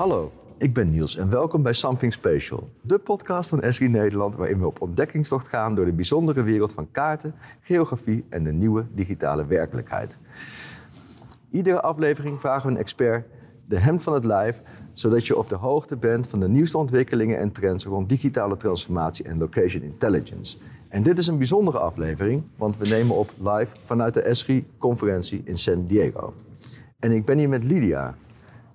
Hallo, ik ben Niels en welkom bij Something Special, de podcast van Esri Nederland waarin we op ontdekkingstocht gaan door de bijzondere wereld van kaarten, geografie en de nieuwe digitale werkelijkheid. Iedere aflevering vragen we een expert de hemd van het lijf, zodat je op de hoogte bent van de nieuwste ontwikkelingen en trends rond digitale transformatie en location intelligence. En dit is een bijzondere aflevering, want we nemen op live vanuit de ESRI-conferentie in San Diego. En ik ben hier met Lydia.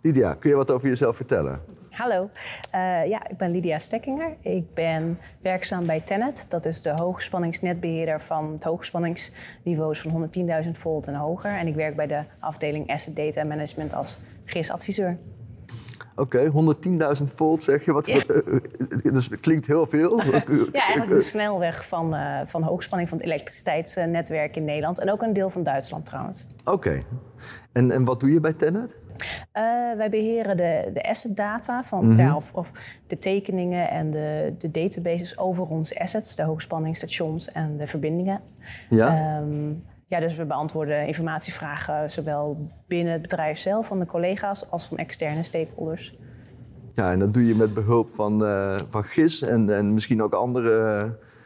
Lydia, kun je wat over jezelf vertellen? Hallo, uh, ja, ik ben Lydia Stekkinger. Ik ben werkzaam bij Tenet. Dat is de hoogspanningsnetbeheerder van het hoogspanningsniveaus van 110.000 volt en hoger. En ik werk bij de afdeling Asset Data Management als GIS-adviseur. Oké, 110.000 volt zeg je. Wat, ja. dus klinkt heel veel. ja, eigenlijk de snelweg van, uh, van hoogspanning van het elektriciteitsnetwerk in Nederland. En ook een deel van Duitsland trouwens. Oké. En, en wat doe je bij Tenet? Uh, wij beheren de, de asset data van, mm ja, of, of, de tekeningen en de, de databases over onze assets, de hoogspanningsstations en de verbindingen. Ja. Um, ja, dus we beantwoorden informatievragen zowel binnen het bedrijf zelf van de collega's als van externe stakeholders. Ja, en dat doe je met behulp van, uh, van GIS en, en misschien ook andere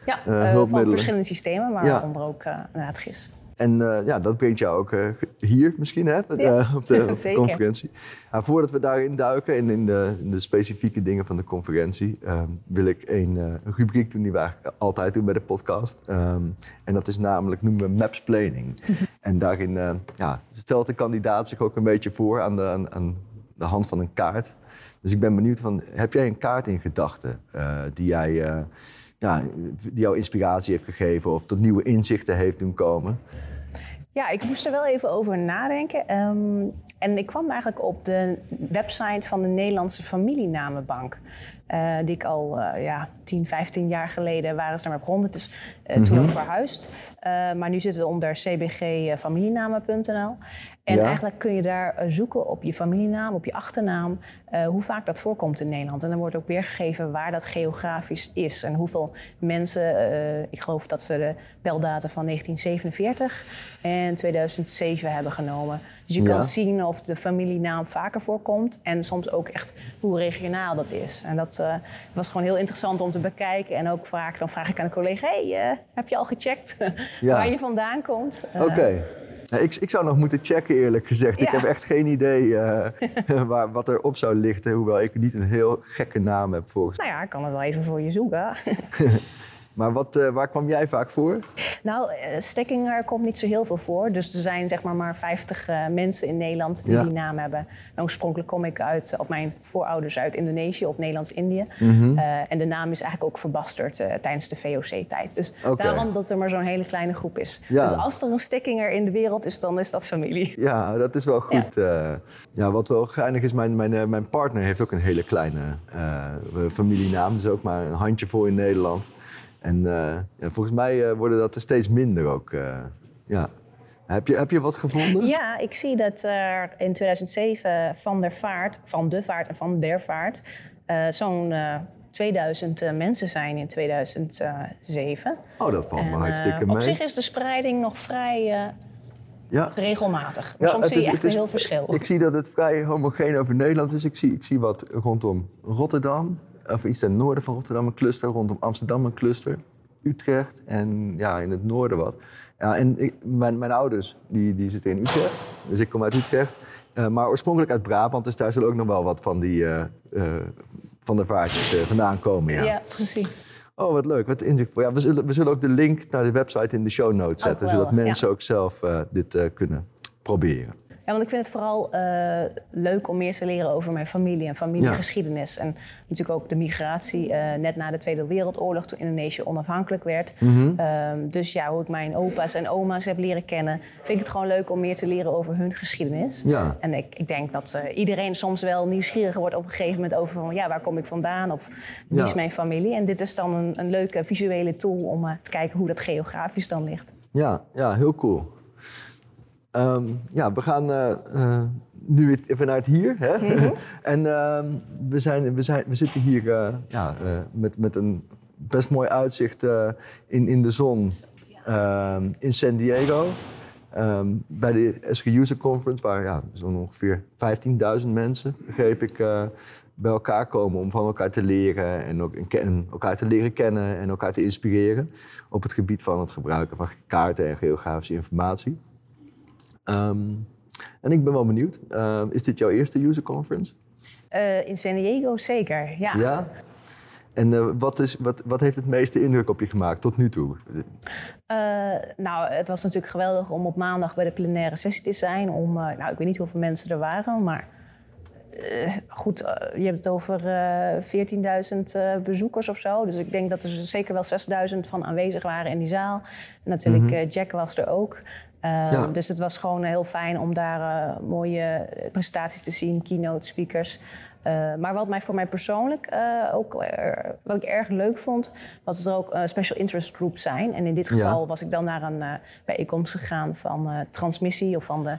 ja, uh, hulpmiddelen. van verschillende systemen, maar ja. onder ook uh, het GIS. En uh, ja, dat brengt jou ook uh, hier misschien hè, uh, op de, op de conferentie. Nou, voordat we daarin duiken, in, in, de, in de specifieke dingen van de conferentie, ehm, wil ik een, rubriek doen die we eigenlijk altijd doen bij de podcast. Um, en dat is namelijk, noemen we Mapsplaining. en daarin ja, stelt de kandidaat zich ook een beetje voor aan de, aan, aan de hand van een kaart. Dus ik ben benieuwd van, heb jij een kaart in gedachten die jij ja, die jou inspiratie heeft gegeven of tot nieuwe inzichten heeft doen komen? Ja, ik moest er wel even over nadenken. Um, en ik kwam eigenlijk op de website van de Nederlandse familienamenbank. Uh, die ik al uh, ja, 10, 15 jaar geleden waren ze daarmee begonnen. Het is uh, mm -hmm. toen ook verhuisd. maar nu zit het onder cbgfamilienamen.nl. En eigenlijk kun je daar eh, zoeken op je familienaam, op je achternaam, hoe vaak dat voorkomt in Nederland. En dan wordt ook weergegeven waar dat geografisch is en hoeveel mensen, ik geloof dat ze de beldata van 1947 en 2007 hebben genomen. Dus je ja. kan zien of de familienaam vaker voorkomt en soms ook echt hoe regionaal dat is. En dat uh, was gewoon heel interessant om te bekijken. En ook vaak, dan vraag ik aan een collega, hey, heb je al gecheckt ja. waar je vandaan komt? Oké. Okay. Ik, ik zou nog moeten checken, eerlijk gezegd. Ja. Ik heb echt geen idee uh, waar, wat erop zou lichten. Hoewel ik niet een heel gekke naam heb volgens Nou ja, ik kan het wel even voor je zoeken. Maar wat, uh, waar kwam jij vaak voor? Nou, uh, Stekkinger komt niet zo heel veel voor. Dus er zijn zeg maar maar 50 uh, mensen in Nederland die ja. die naam hebben. En oorspronkelijk kom ik uit, of mijn voorouders uit Indonesië of Nederlands-Indië. Mm -hmm. en de naam is eigenlijk ook verbasterd tijdens de VOC-tijd. Dus okay. daarom dat er maar zo'n hele kleine groep is. Ja. Dus als er een Stekkinger in de wereld is, dan is dat familie. Ja, dat is wel goed. Ja, ja wat wel geinig is, mijn, mijn, mijn partner heeft ook een hele kleine familienaam. Dus ook maar een handjevol in Nederland. En uh, ja, volgens mij uh, worden dat er steeds minder ook. Uh, ja. Heb je, heb je wat gevonden? Ja, ik zie dat er in 2007 van der Vaart, van de Vaart en van der Vaart, zo'n 2000 mensen zijn in 2007. Oh, dat valt me hartstikke mee. Op zich is de spreiding nog vrij ja. regelmatig. Ja, soms zie je echt een heel verschil. Ik zie dat het vrij homogeen over Nederland is. Ik zie, ik zie wat rondom Rotterdam, of iets ten noorden van Rotterdam een cluster, rondom Amsterdam een cluster, Utrecht en ja, in het noorden wat. Ja, en ik, mijn, mijn ouders die, die zitten in Utrecht, dus ik kom uit Utrecht. Uh, maar oorspronkelijk uit Brabant, dus daar zullen ook nog wel wat van die uh, uh, van de vaartjes vandaan komen. Ja, ja precies. Oh, wat leuk. Wat inzicht. Ja, we, zullen, we zullen ook de link naar de website in de show notes zetten, zodat mensen ja. ook zelf dit kunnen proberen. Ja, want ik vind het vooral uh, leuk om meer te leren over mijn familie en familiegeschiedenis. Ja. En natuurlijk ook de migratie uh, net na de Tweede Wereldoorlog, toen Indonesië onafhankelijk werd. Mm -hmm. uh, dus ja, hoe ik mijn opa's en oma's heb leren kennen, vind ik het gewoon leuk om meer te leren over hun geschiedenis. Ja. En ik, ik denk dat eh, iedereen soms wel nieuwsgieriger wordt op een gegeven moment over van ja, waar kom ik vandaan of wie ja. is mijn familie. En dit is dan een, een leuke visuele tool om te kijken hoe dat geografisch dan ligt. Ja, ja heel cool. Um, ja, we gaan uh, uh, nu vanuit hier. Hè? Mm -hmm. en uh, we, zijn, we, zijn, we zitten hier uh, ja, met, met een best mooi uitzicht in, in de zon in San Diego. Ehm, bij de SG User Conference, waar ja, zo'n ongeveer 15.000 mensen, begreep ik, bij elkaar komen om van elkaar te leren en ook en elkaar te leren kennen en elkaar te inspireren op het gebied van het gebruiken van kaarten en geografische informatie. Ehm, en ik ben wel benieuwd, uh, is dit jouw eerste user conference? Uh, in San Diego zeker, ja. Ja? En uh, wat, is, wat, wat heeft het meeste indruk op je gemaakt tot nu toe? Uh, nou, het was natuurlijk geweldig om op maandag bij de plenaire sessie te zijn. Om, nou, ik weet niet hoeveel mensen er waren, maar goed, je hebt het over 14.000 bezoekers of zo. Dus ik denk dat er zeker wel 6.000 van aanwezig waren in die zaal. En natuurlijk, mm -hmm. Jack was er ook. Ja. Dus het was gewoon heel fijn om daar uh, mooie presentaties te zien, keynote speakers. Uh, maar wat mij voor mij persoonlijk ook wat ik erg leuk vond, was dat er ook special interest groups zijn. En in dit geval ja. was ik dan naar een bijeenkomst gegaan van transmissie of van de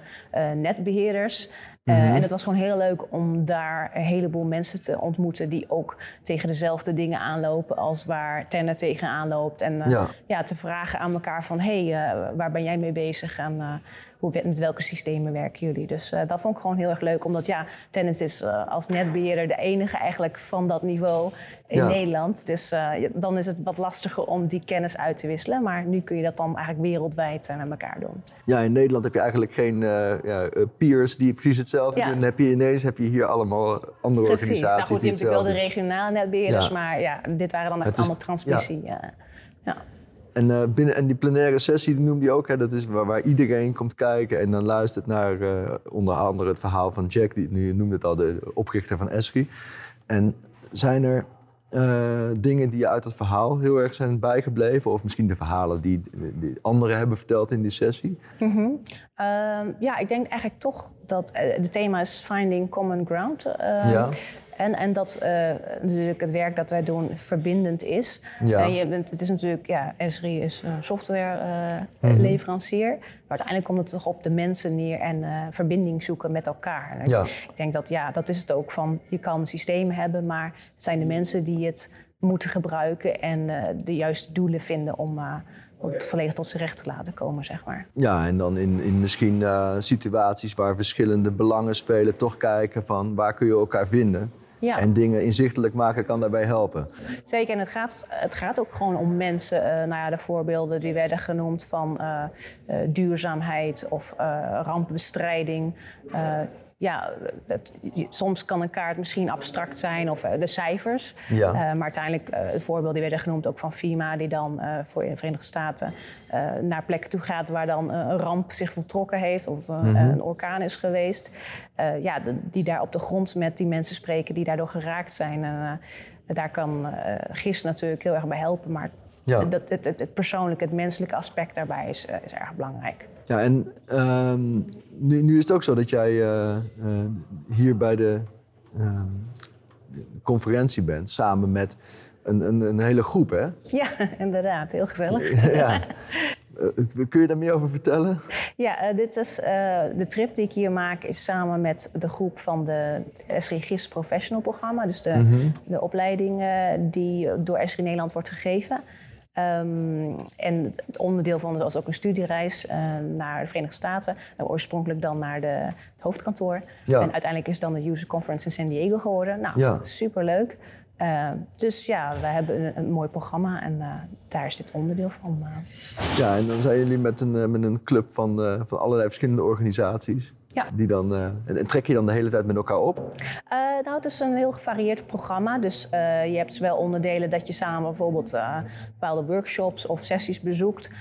netbeheerders. Uh, mm -hmm. En het was gewoon heel leuk om daar een heleboel mensen te ontmoeten die ook tegen dezelfde dingen aanlopen als waar Tenne tegenaan loopt. En uh, ja. ja. te vragen aan elkaar van hé, hey, uh, waar ben jij mee bezig en hoe, met welke systemen werken jullie? Dus dat vond ik gewoon heel erg leuk, omdat ja, Tennet is als netbeheerder de enige eigenlijk van dat niveau in ja. Nederland. Dus dan is het wat lastiger om die kennis uit te wisselen. Maar nu kun je dat dan eigenlijk wereldwijd met elkaar doen. Ja, in Nederland heb je eigenlijk geen ja, peers die precies hetzelfde ja. doen. Dan heb je ineens heb je hier allemaal andere Precies. organisaties. Nou goed, je die hebt natuurlijk wel de regionale netbeheerders, maar ja, dit waren dan echt is- allemaal transmissie. Ja. Ja. En, eh, binnen, en die plenaire sessie die noemde je ook, hè, dat is waar, waar iedereen komt kijken en dan luistert naar eh, onder andere het verhaal van Jack, die nu je noemde het al, de oprichter van Esri. En zijn er eh, dingen die je uit dat verhaal heel erg zijn bijgebleven, of misschien de verhalen die, die anderen hebben verteld in die sessie? Mhm. Ehm, ja, ik denk eigenlijk toch dat eh, het thema is finding common ground. Ehm, Ja. En, en dat eh, natuurlijk het werk dat wij doen verbindend is. Ja. En je bent, het is natuurlijk, ja, Esri is een Mhm. softwareleverancier. maar uiteindelijk komt het toch op de mensen neer en eh, verbinding zoeken met elkaar. Ja. Ik denk dat, ja, dat is het ook van, je kan systemen hebben, maar het zijn de mensen die het moeten gebruiken en eh, de juiste doelen vinden om, eh, om het volledig tot zijn recht te laten komen, zeg maar. Ja, en dan in, in misschien eh, situaties waar verschillende belangen spelen, toch kijken van waar kun je elkaar vinden. Ja. En dingen inzichtelijk maken kan daarbij helpen. Zeker, en het gaat, het gaat ook gewoon om mensen. eh, nou ja, de voorbeelden die werden genoemd van eh, eh, duurzaamheid of rampbestrijding. Eh, ja, dat, soms kan een kaart misschien abstract zijn of eh, de cijfers. Ja. Eh, maar uiteindelijk, eh het voorbeeld die werden genoemd ook van FIMA... die dan eh, voor de Verenigde Staten eh, naar plekken toe gaat... waar dan eh, een ramp zich voltrokken heeft of eh, een orkaan is geweest. Eh, ja, de- die daar op de grond met die mensen spreken die daardoor geraakt zijn. En, eh, daar kan eh GIS natuurlijk heel erg bij helpen. Maar Ja. dat, het, het, het persoonlijke, het menselijke aspect daarbij is, eh, is erg belangrijk. Ja, en ehm, nu, nu is het ook zo dat jij eh, eh, hier bij de ehm, conferentie bent, samen met een, een, een hele groep, hè? Ja, inderdaad. Heel gezellig. ja. Eh, kun je daar meer over vertellen? Ja, dit is de trip die ik hier maak is samen met de groep van de SRI GIS Professional programma. Dus de, de opleiding die door SRI Nederland wordt gegeven. Ehm, en het onderdeel van was ook een studiereis eh, naar de Verenigde Staten. Nou, oorspronkelijk dan naar de, het hoofdkantoor. Ja. En uiteindelijk is dan de User Conference in San Diego geworden. Nou, Ja. superleuk. Eh, dus ja, we hebben een, een mooi programma en eh, daar is dit onderdeel van. eh. Ja, en dan zijn jullie met een, met een club van, van allerlei verschillende organisaties. Ja. Die dan, eh, en, trek je dan de hele tijd met elkaar op? Eh, nou, het is een heel gevarieerd programma. Dus eh, je hebt zowel onderdelen dat je samen bijvoorbeeld bepaalde workshops of sessies bezoekt.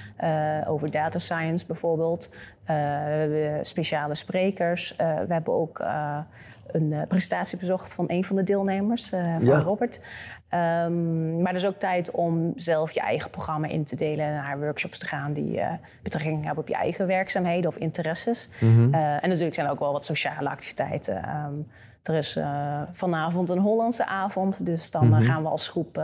over data science bijvoorbeeld. We hebben speciale sprekers. We hebben ook een eh, presentatie bezocht van een van de deelnemers, eh, van Ja. Robert. Ehm, maar er is ook tijd om zelf je eigen programma in te delen en naar workshops te gaan die eh, betrekking hebben op je eigen werkzaamheden of interesses. Eh, en natuurlijk zijn er ook wel wat sociale activiteiten. Ehm, er is vanavond een Hollandse avond, dus dan eh, gaan we als groep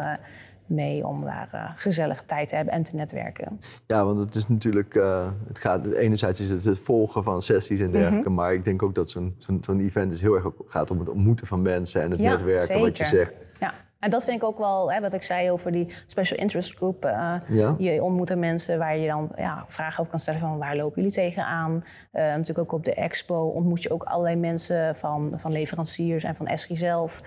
mee om daar eh gezellige tijd te hebben en te netwerken. Ja, want het is natuurlijk, eh, het gaat, enerzijds is het het volgen van sessies en dergelijke, Mhm. maar ik denk ook dat zo'n zo'n event dus heel erg gaat om het ontmoeten van mensen en het Ja, netwerken, wat je zegt. Ja. En dat vind ik ook wel, hè, wat ik zei over die special interest group. eh, Ja. Je ontmoet er mensen waar je dan ja, vragen over kan stellen van waar lopen jullie tegenaan. Eh natuurlijk ook op de expo ontmoet je ook allerlei mensen van, van leveranciers en van Esri zelf.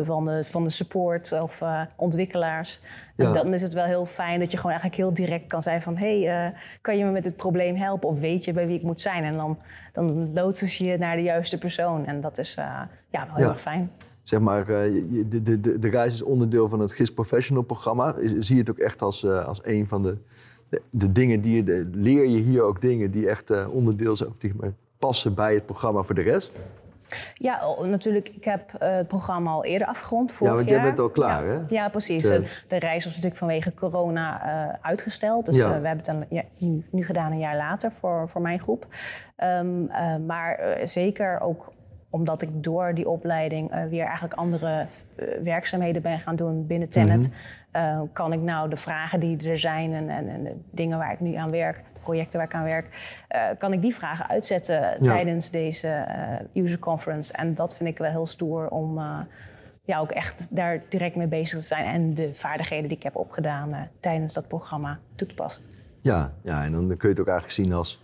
eh, van, de, van de support of ontwikkelaars. En dan is het wel heel fijn dat je gewoon eigenlijk heel direct kan zijn van... hey, kan je me met dit probleem helpen? Of weet je bij wie ik moet zijn? En dan, dan loodsen ze je naar de juiste persoon. En dat is ja, wel heel erg fijn. Zeg maar, eh, de, de, de, de reis is onderdeel van het GIS Professional programma. Zie je het ook echt als, eh, als een van de, de, de dingen die je... de- leer je hier ook dingen die echt eh, onderdeel zijn... of die maar passen bij het programma voor de rest? Ja, natuurlijk. Ik heb het programma al eerder afgerond, Ja, vorig want jij bent al klaar, ja. hè? Ja, precies. De- De, de reis was natuurlijk vanwege corona uitgesteld. Dus Ja. we hebben het dan, ja, nu, nu gedaan een jaar later voor, voor mijn groep. Ehm, eh, maar zeker ook omdat ik door die opleiding eh, weer eigenlijk andere eh, werkzaamheden ben gaan doen binnen Tenet... Mhm. eh, kan ik nou de vragen die er zijn en, en, en de dingen waar ik nu aan werk... de projecten waar ik aan werk, kan ik die vragen uitzetten tijdens deze user conference. En dat vind ik wel heel stoer om ja, ook echt daar direct mee bezig te zijn... en de vaardigheden die ik heb opgedaan tijdens dat programma toe te passen. Ja, ja, en dan kun je het ook eigenlijk zien als,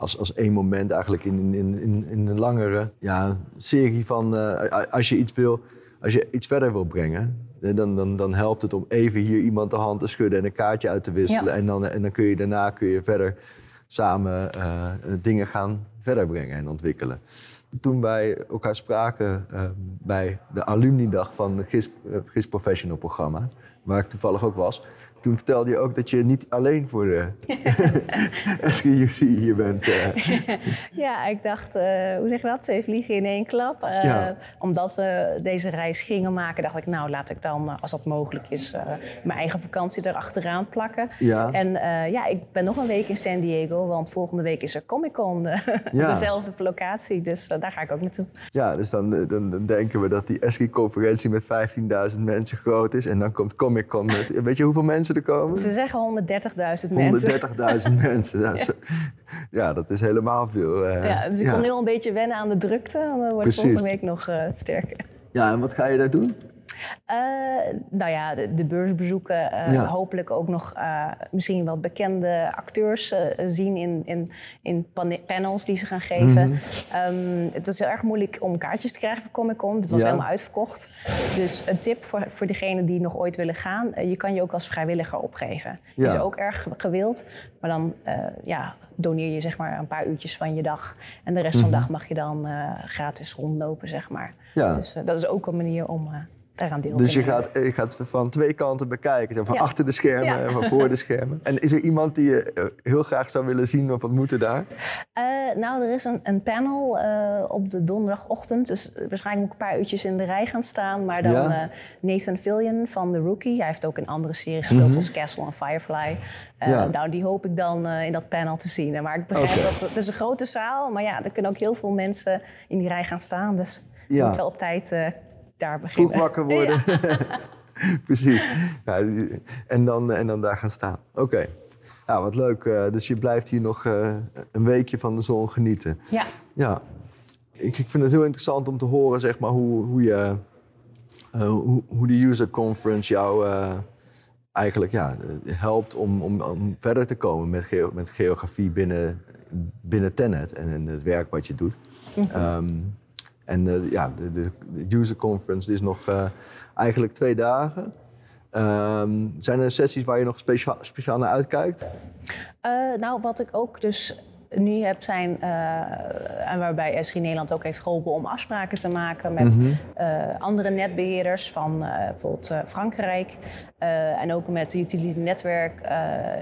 als, als één moment eigenlijk in, in, in, in een langere ja, serie van eh, als je iets wil, als je iets verder wil brengen, dan, dan, dan helpt het om even hier iemand de hand te schudden en een kaartje uit te wisselen. Ja. En, dan, en dan kun je daarna kun je verder samen eh, dingen gaan verder brengen en ontwikkelen. Toen wij elkaar spraken eh, bij de alumnidag van het GIS, GIS Professional programma, waar ik toevallig ook was, toen vertelde je ook dat je niet alleen voor de SGUC hier bent. eh. Ja, ik dacht, eh, hoe zeg je dat? Twee vliegen in één klap. Eh, Ja. Omdat we deze reis gingen maken, dacht ik, nou laat ik dan, als dat mogelijk is, mijn eigen vakantie erachteraan plakken. Ja. En ja, ik ben nog een week in San Diego, want volgende week is er Comic Con Ja. op dezelfde locatie. Dus daar ga ik ook naartoe. Ja, dus dan, dan, dan denken we dat die SG-conferentie met 15.000 mensen groot is. En dan komt Comic Con met, weet je hoeveel mensen er komen? Ze zeggen 130.000 mensen. 130.000 mensen. Ja, ja, dat is helemaal veel. eh. Ja, dus ik kon nu al een beetje wennen aan de drukte. Dan wordt het Precies. volgende week nog eh, sterker. Ja, en wat ga je daar doen? Eh, nou ja, de, de beursbezoeken. eh, Ja. Hopelijk ook nog eh, misschien wel bekende acteurs zien in, in, in pane- panels die ze gaan geven. Mhm. Ehm, het was heel erg moeilijk om kaartjes te krijgen voor Comic Con. Het was Ja. helemaal uitverkocht. Dus een tip voor, voor degenen die nog ooit willen gaan. je kan je ook als vrijwilliger opgeven. Ja. Is ook erg gewild. Maar dan ja, doneer je zeg maar een paar uurtjes van je dag. En de rest van de dag mag je dan gratis rondlopen, zeg maar. Mhm. Dus dat is ook een manier om daaraan deel Dus te nemen. gaat, je gaat van twee kanten bekijken. Van Ja. achter de schermen Ja. en van voor de schermen. En is er iemand die je eh, heel graag zou willen zien of ontmoeten daar? Eh, nou, er is een, een panel eh, op de donderdagochtend. Dus waarschijnlijk moet ik een paar uurtjes in de rij gaan staan. Maar dan Ja. eh, Nathan Fillion van The Rookie. Hij heeft ook in andere series gespeeld, zoals Castle en Firefly. Eh. Nou, die hoop ik dan eh, in dat panel te zien. Maar ik begrijp dat het is een grote zaal. Maar ja, er kunnen ook heel veel mensen in die rij gaan staan. Dus je moet wel op tijd eh, daar beginnen. Vroeg wakker worden. Precies. En, dan, en dan daar gaan staan. Oké. Ja, wat leuk. eh, dus je blijft hier nog eh, een weekje van de zon genieten. Ja. Ja. Ik, ik vind het heel interessant om te horen zeg maar, hoe, hoe, je, eh, hoe, hoe de user conference jou eigenlijk ja, helpt om, om, om verder te komen met, geo- met geografie binnen, binnen Tenet en, en het werk wat je doet. Ehm, en eh, ja, de, de, de user conference is nog eh, eigenlijk twee dagen. Ehm, zijn er sessies waar je nog speciaal, naar uitkijkt? Eh, nou, wat ik ook dus nu heb zijn, eh, en waarbij Esri Nederland ook heeft geholpen om afspraken te maken met eh, andere netbeheerders van eh, bijvoorbeeld Frankrijk. en ook met de Utility Netwerk,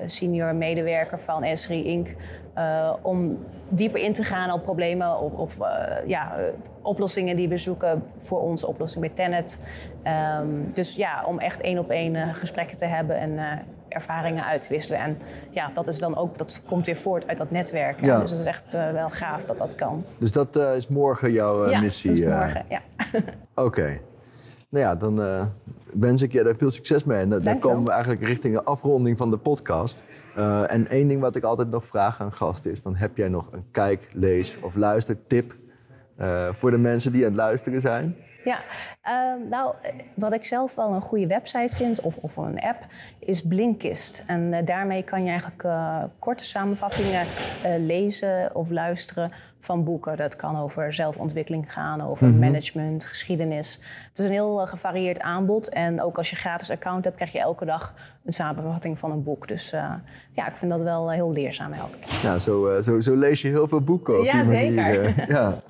senior medewerker van Esri Inc. om dieper in te gaan op problemen of, of ja, oplossingen die we zoeken voor onze oplossing bij Tenet. Ehm, dus ja, om echt één op één gesprekken te hebben en ervaringen uit te wisselen. En ja, dat is dan ook, dat komt weer voort uit dat netwerk. Ja. Dus het is echt eh, wel gaaf dat dat kan. Dus dat eh, is morgen jouw eh, ja, missie? dat is morgen. Ja. Oké. Nou ja, dan wens ik je daar veel succes mee. En dan- komen we eigenlijk richting de afronding van de podcast. En één ding wat ik altijd nog vraag aan gasten is: van, heb jij nog een kijk, lees of luistertip voor de mensen die aan het luisteren zijn? Ja, ehm, nou, wat ik zelf wel een goede website vind, of, of een app, is Blinkist. En eh, daarmee kan je eigenlijk uh, korte samenvattingen uh, lezen of luisteren van boeken. Dat kan over zelfontwikkeling gaan, over Mhm. management, geschiedenis. Het is een heel gevarieerd aanbod. En ook als je gratis account hebt, krijg je elke dag een samenvatting van een boek. Dus ja, ik vind dat wel heel leerzaam elke keer. Ja, zo, zo, zo lees je heel veel boeken op Ja, die manier. zeker. ja, oh,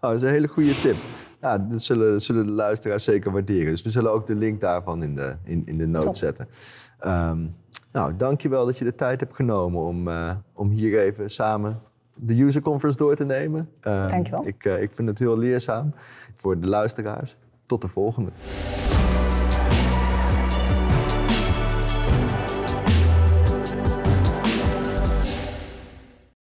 dat is een hele goede tip. Ja, dat zullen, zullen de luisteraars zeker waarderen. Dus we zullen ook de link daarvan in de, in, in de Top. zetten. Um, nou, dankjewel dat je de tijd hebt genomen om, uh, om hier even samen de user conference door te nemen. Um, Dankjewel. Ik, uh, ik vind het heel leerzaam voor de luisteraars. Tot de volgende.